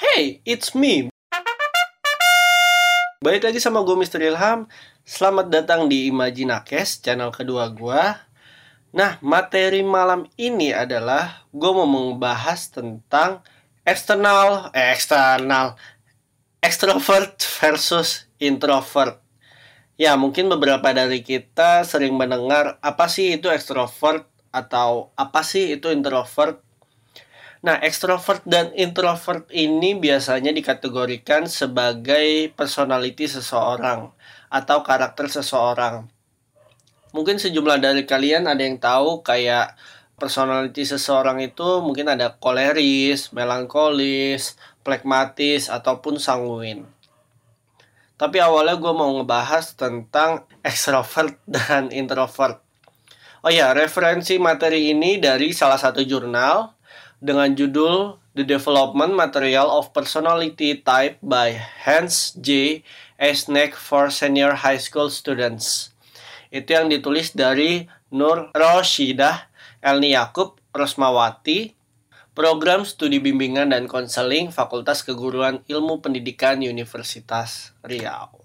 Hey, it's me. Balik lagi sama gue Mr. Ilham. Selamat datang di Imajinakes, channel kedua gue. Nah, materi malam ini adalah gue mau membahas tentang eksternal, eh, eksternal, extrovert versus introvert. Ya, mungkin beberapa dari kita sering mendengar apa sih itu extrovert atau apa sih itu introvert Nah, ekstrovert dan introvert ini biasanya dikategorikan sebagai personality seseorang atau karakter seseorang. Mungkin sejumlah dari kalian ada yang tahu kayak personality seseorang itu mungkin ada koleris, melankolis, plekmatis, ataupun sanguin. Tapi awalnya gue mau ngebahas tentang extrovert dan introvert. Oh ya, referensi materi ini dari salah satu jurnal dengan judul The Development Material of Personality Type by Hans J. Esnek for Senior High School Students. Itu yang ditulis dari Nur Roshidah, Elni Yakub, Rosmawati, Program Studi Bimbingan dan Konseling Fakultas Keguruan Ilmu Pendidikan Universitas Riau.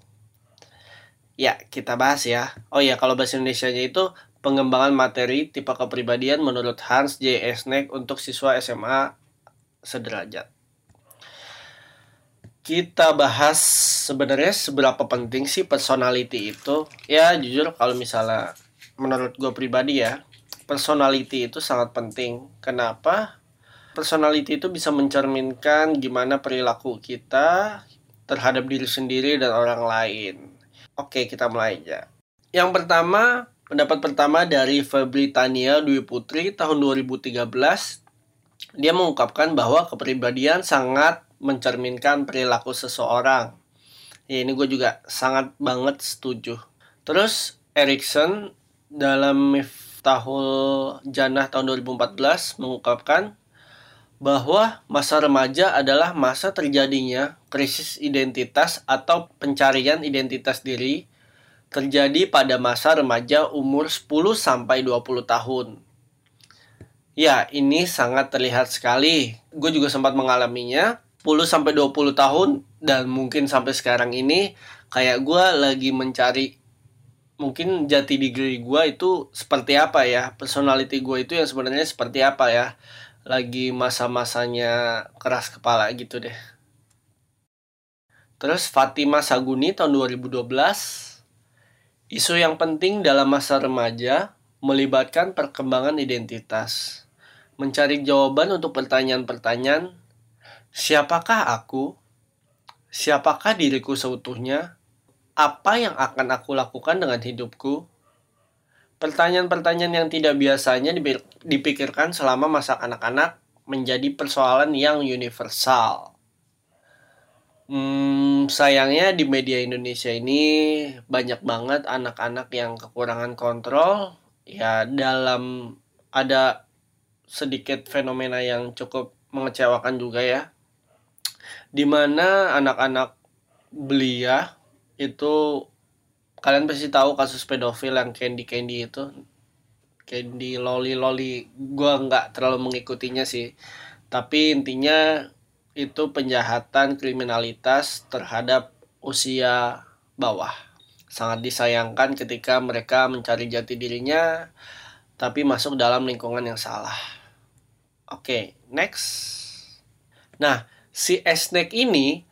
Ya, kita bahas ya. Oh ya, kalau bahasa Indonesia-nya itu pengembangan materi tipe kepribadian menurut Hans J. Esnek untuk siswa SMA sederajat. Kita bahas sebenarnya seberapa penting sih personality itu. Ya jujur kalau misalnya menurut gue pribadi ya, personality itu sangat penting. Kenapa? Personality itu bisa mencerminkan gimana perilaku kita terhadap diri sendiri dan orang lain. Oke, kita mulai aja. Yang pertama, Pendapat pertama dari Febri Tania Dwi Putri tahun 2013. Dia mengungkapkan bahwa kepribadian sangat mencerminkan perilaku seseorang. Ya, ini gue juga sangat banget setuju. Terus Erikson dalam Miftahul Jannah tahun 2014 mengungkapkan bahwa masa remaja adalah masa terjadinya krisis identitas atau pencarian identitas diri terjadi pada masa remaja umur 10 sampai 20 tahun. Ya, ini sangat terlihat sekali. Gue juga sempat mengalaminya 10 sampai 20 tahun dan mungkin sampai sekarang ini kayak gue lagi mencari mungkin jati diri gue itu seperti apa ya personality gue itu yang sebenarnya seperti apa ya lagi masa-masanya keras kepala gitu deh terus Fatima Saguni tahun 2012 Isu yang penting dalam masa remaja melibatkan perkembangan identitas. Mencari jawaban untuk pertanyaan-pertanyaan, siapakah aku? Siapakah diriku seutuhnya? Apa yang akan aku lakukan dengan hidupku? Pertanyaan-pertanyaan yang tidak biasanya dipikirkan selama masa anak-anak menjadi persoalan yang universal. Hmm, sayangnya di media Indonesia ini banyak banget anak-anak yang kekurangan kontrol. Ya, dalam ada sedikit fenomena yang cukup mengecewakan juga ya. Di mana anak-anak belia itu kalian pasti tahu kasus pedofil yang Candy Candy itu Candy Loli Loli gue nggak terlalu mengikutinya sih tapi intinya itu penjahatan kriminalitas terhadap usia bawah. Sangat disayangkan ketika mereka mencari jati dirinya tapi masuk dalam lingkungan yang salah. Oke, okay, next. Nah, si Esnek ini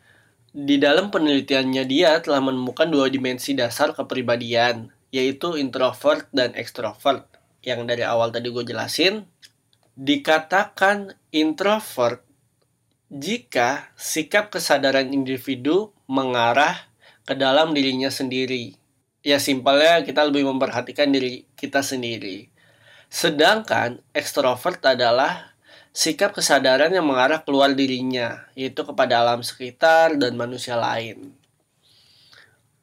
di dalam penelitiannya dia telah menemukan dua dimensi dasar kepribadian, yaitu introvert dan extrovert. Yang dari awal tadi gue jelasin, dikatakan introvert jika sikap kesadaran individu mengarah ke dalam dirinya sendiri. Ya simpelnya kita lebih memperhatikan diri kita sendiri. Sedangkan ekstrovert adalah sikap kesadaran yang mengarah keluar dirinya, yaitu kepada alam sekitar dan manusia lain.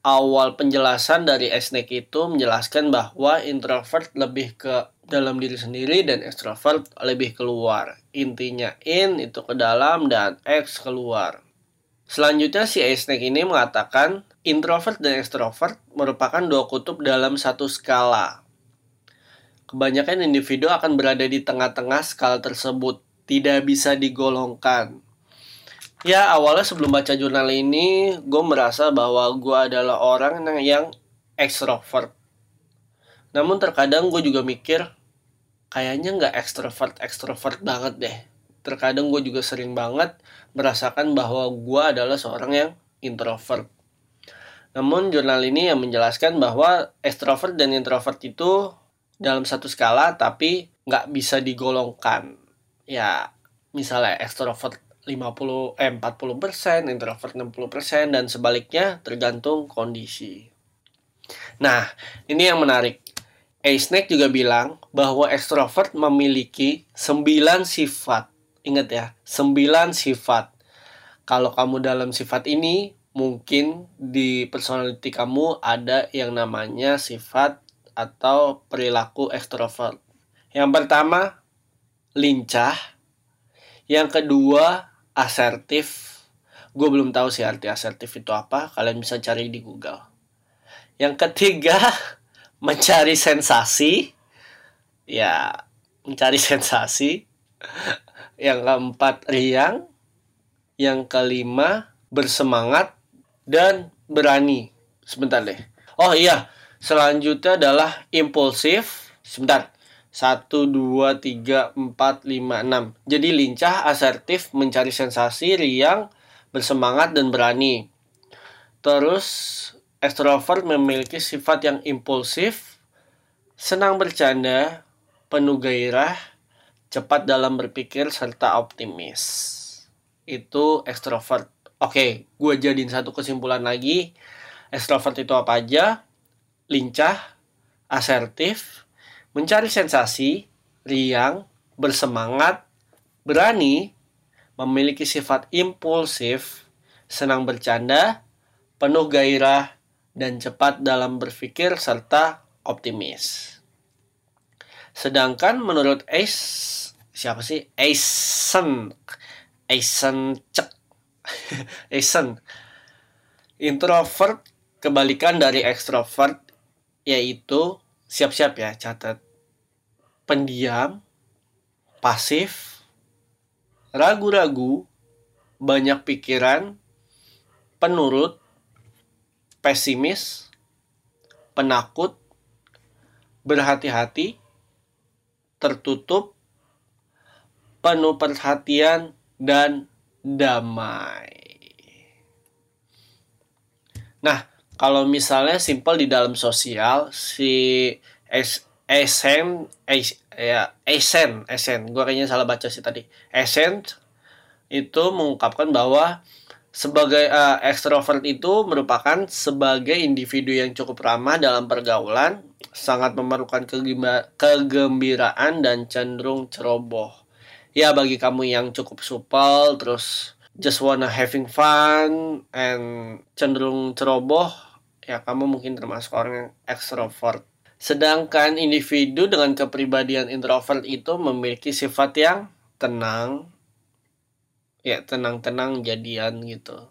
Awal penjelasan dari Esnek itu menjelaskan bahwa introvert lebih ke dalam diri sendiri dan extrovert lebih keluar. Intinya in itu ke dalam dan X keluar. Selanjutnya si Esnek ini mengatakan introvert dan extrovert merupakan dua kutub dalam satu skala. Kebanyakan individu akan berada di tengah-tengah skala tersebut, tidak bisa digolongkan. Ya awalnya sebelum baca jurnal ini gue merasa bahwa gue adalah orang yang ekstrovert. Namun terkadang gue juga mikir kayaknya nggak ekstrovert ekstrovert banget deh. Terkadang gue juga sering banget merasakan bahwa gue adalah seorang yang introvert. Namun jurnal ini yang menjelaskan bahwa ekstrovert dan introvert itu dalam satu skala tapi nggak bisa digolongkan. Ya misalnya ekstrovert 50 eh 40 persen, introvert 60 persen dan sebaliknya tergantung kondisi. Nah, ini yang menarik. A-Snake juga bilang bahwa ekstrovert memiliki 9 sifat. Ingat ya, 9 sifat. Kalau kamu dalam sifat ini, mungkin di personality kamu ada yang namanya sifat atau perilaku ekstrovert. Yang pertama, lincah. Yang kedua, asertif gue belum tahu sih arti asertif itu apa kalian bisa cari di Google yang ketiga mencari sensasi ya mencari sensasi. Yang keempat riang. Yang kelima bersemangat dan berani. Sebentar deh. Oh iya. Selanjutnya adalah impulsif. Sebentar. 1, 2, 3, 4, 5, 6. Jadi lincah, asertif, mencari sensasi, riang, bersemangat, dan berani. Terus, extrovert memiliki sifat yang impulsif, senang bercanda, penuh gairah, cepat dalam berpikir, serta optimis. Itu extrovert. Oke, gue jadiin satu kesimpulan lagi. Extrovert itu apa aja? Lincah, asertif, mencari sensasi, riang, bersemangat, berani, memiliki sifat impulsif, senang bercanda, penuh gairah, dan cepat dalam berpikir serta optimis. Sedangkan menurut Ace, siapa sih? Aisen. Aisen cek. Aisen. Introvert kebalikan dari extrovert yaitu siap-siap ya catat pendiam pasif ragu-ragu banyak pikiran penurut pesimis penakut berhati-hati tertutup penuh perhatian dan damai. Nah kalau misalnya simple di dalam sosial si Esen ya Esen Esen. Gue kayaknya salah baca sih tadi. Esen itu mengungkapkan bahwa sebagai uh, ekstrovert itu merupakan sebagai individu yang cukup ramah dalam pergaulan, sangat memerlukan kegembiraan dan cenderung ceroboh. Ya bagi kamu yang cukup supel terus just wanna having fun and cenderung ceroboh ya kamu mungkin termasuk orang yang ekstrovert. Sedangkan individu dengan kepribadian introvert itu memiliki sifat yang tenang, ya tenang-tenang jadian gitu.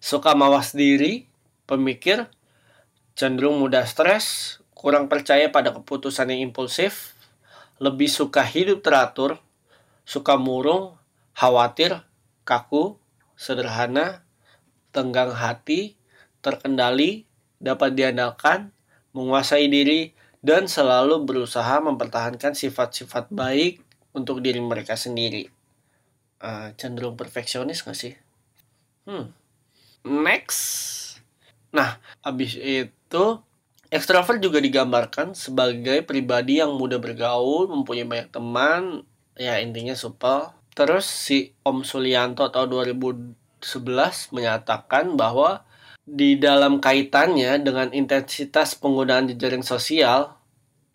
Suka mawas diri, pemikir, cenderung mudah stres, kurang percaya pada keputusan yang impulsif, lebih suka hidup teratur, suka murung, khawatir, kaku, sederhana, tenggang hati, terkendali, dapat diandalkan, menguasai diri, dan selalu berusaha mempertahankan sifat-sifat baik untuk diri mereka sendiri. Uh, cenderung perfeksionis gak sih? Hmm. Next. Nah, habis itu ekstrovert juga digambarkan sebagai pribadi yang mudah bergaul, mempunyai banyak teman, ya intinya supel. Terus si Om Sulianto tahun 2011 menyatakan bahwa di dalam kaitannya dengan intensitas penggunaan jejaring sosial,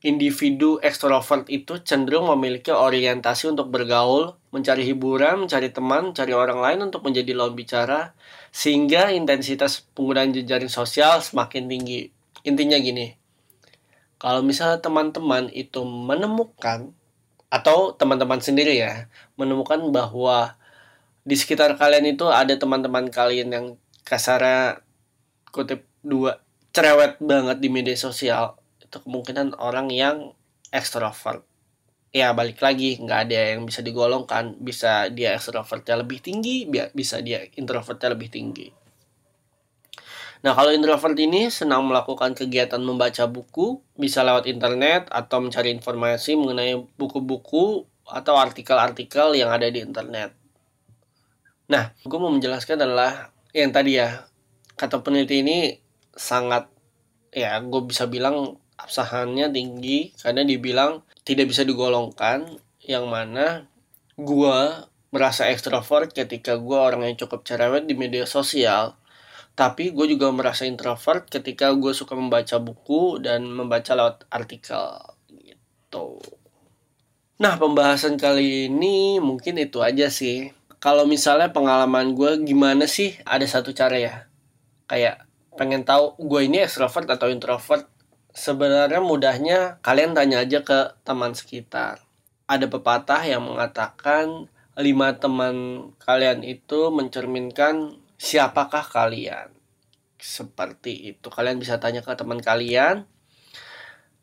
individu ekstrovert itu cenderung memiliki orientasi untuk bergaul, mencari hiburan, mencari teman, mencari orang lain untuk menjadi lawan bicara, sehingga intensitas penggunaan jejaring sosial semakin tinggi. Intinya gini, kalau misalnya teman-teman itu menemukan, atau teman-teman sendiri ya, menemukan bahwa di sekitar kalian itu ada teman-teman kalian yang kasarnya kutip dua cerewet banget di media sosial itu kemungkinan orang yang ekstrovert ya balik lagi nggak ada yang bisa digolongkan bisa dia extrovertnya lebih tinggi bisa dia introvertnya lebih tinggi. Nah kalau introvert ini senang melakukan kegiatan membaca buku bisa lewat internet atau mencari informasi mengenai buku-buku atau artikel-artikel yang ada di internet. Nah gue mau menjelaskan adalah yang tadi ya kata peneliti ini sangat ya gue bisa bilang absahannya tinggi karena dibilang tidak bisa digolongkan yang mana gue merasa ekstrovert ketika gue orang yang cukup cerewet di media sosial. Tapi gue juga merasa introvert ketika gue suka membaca buku dan membaca lewat artikel gitu. Nah pembahasan kali ini mungkin itu aja sih. Kalau misalnya pengalaman gue gimana sih? Ada satu cara ya? Kayak pengen tahu gue ini ekstrovert atau introvert Sebenarnya mudahnya kalian tanya aja ke teman sekitar. Ada pepatah yang mengatakan lima teman kalian itu mencerminkan siapakah kalian. Seperti itu. Kalian bisa tanya ke teman kalian.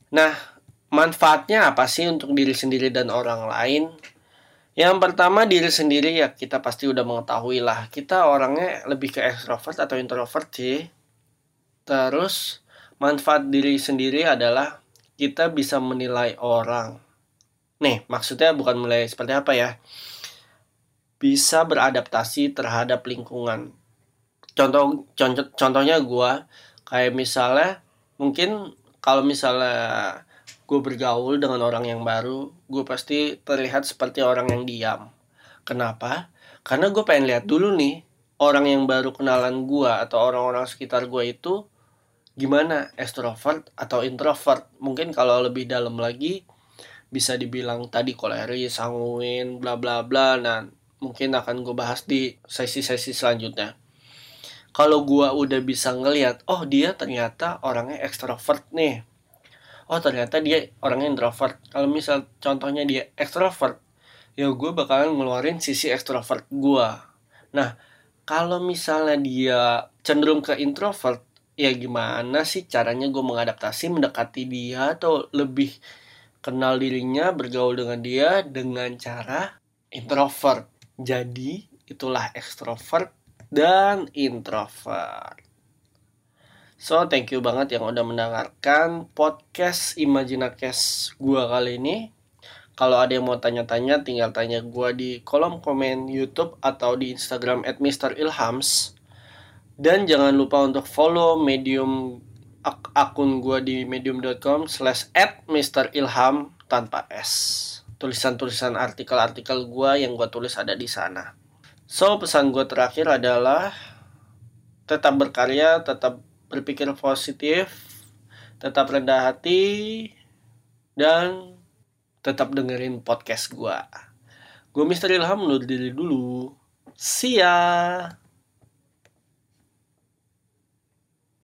Nah, manfaatnya apa sih untuk diri sendiri dan orang lain? Yang pertama diri sendiri ya kita pasti udah mengetahui lah. Kita orangnya lebih ke extrovert atau introvert sih. Terus manfaat diri sendiri adalah kita bisa menilai orang. Nih, maksudnya bukan menilai seperti apa ya. Bisa beradaptasi terhadap lingkungan. Contoh, contoh contohnya gue kayak misalnya mungkin kalau misalnya gue bergaul dengan orang yang baru, gue pasti terlihat seperti orang yang diam. Kenapa? Karena gue pengen lihat dulu nih orang yang baru kenalan gue atau orang-orang sekitar gue itu gimana extrovert atau introvert? Mungkin kalau lebih dalam lagi bisa dibilang tadi koleris sanguin bla bla bla. Nah mungkin akan gue bahas di sesi-sesi selanjutnya. Kalau gue udah bisa ngelihat oh dia ternyata orangnya extrovert nih. Oh ternyata dia orangnya introvert. Kalau misal contohnya dia extrovert ya gue bakalan ngeluarin sisi extrovert gue nah kalau misalnya dia cenderung ke introvert ya gimana sih caranya gue mengadaptasi mendekati dia atau lebih kenal dirinya bergaul dengan dia dengan cara introvert. Jadi itulah extrovert dan introvert. So thank you banget yang udah mendengarkan podcast Imajinakes gue kali ini. Kalau ada yang mau tanya-tanya tinggal tanya gue di kolom komen YouTube atau di Instagram at Mr. Ilhams dan jangan lupa untuk follow medium ak akun gue di medium.com slash at Mr. Ilham tanpa S. Tulisan-tulisan artikel-artikel gue yang gue tulis ada di sana. So, pesan gue terakhir adalah tetap berkarya, tetap berpikir positif, tetap rendah hati, dan tetap dengerin podcast gue. Gue Mr. Ilham undur diri dulu. See ya!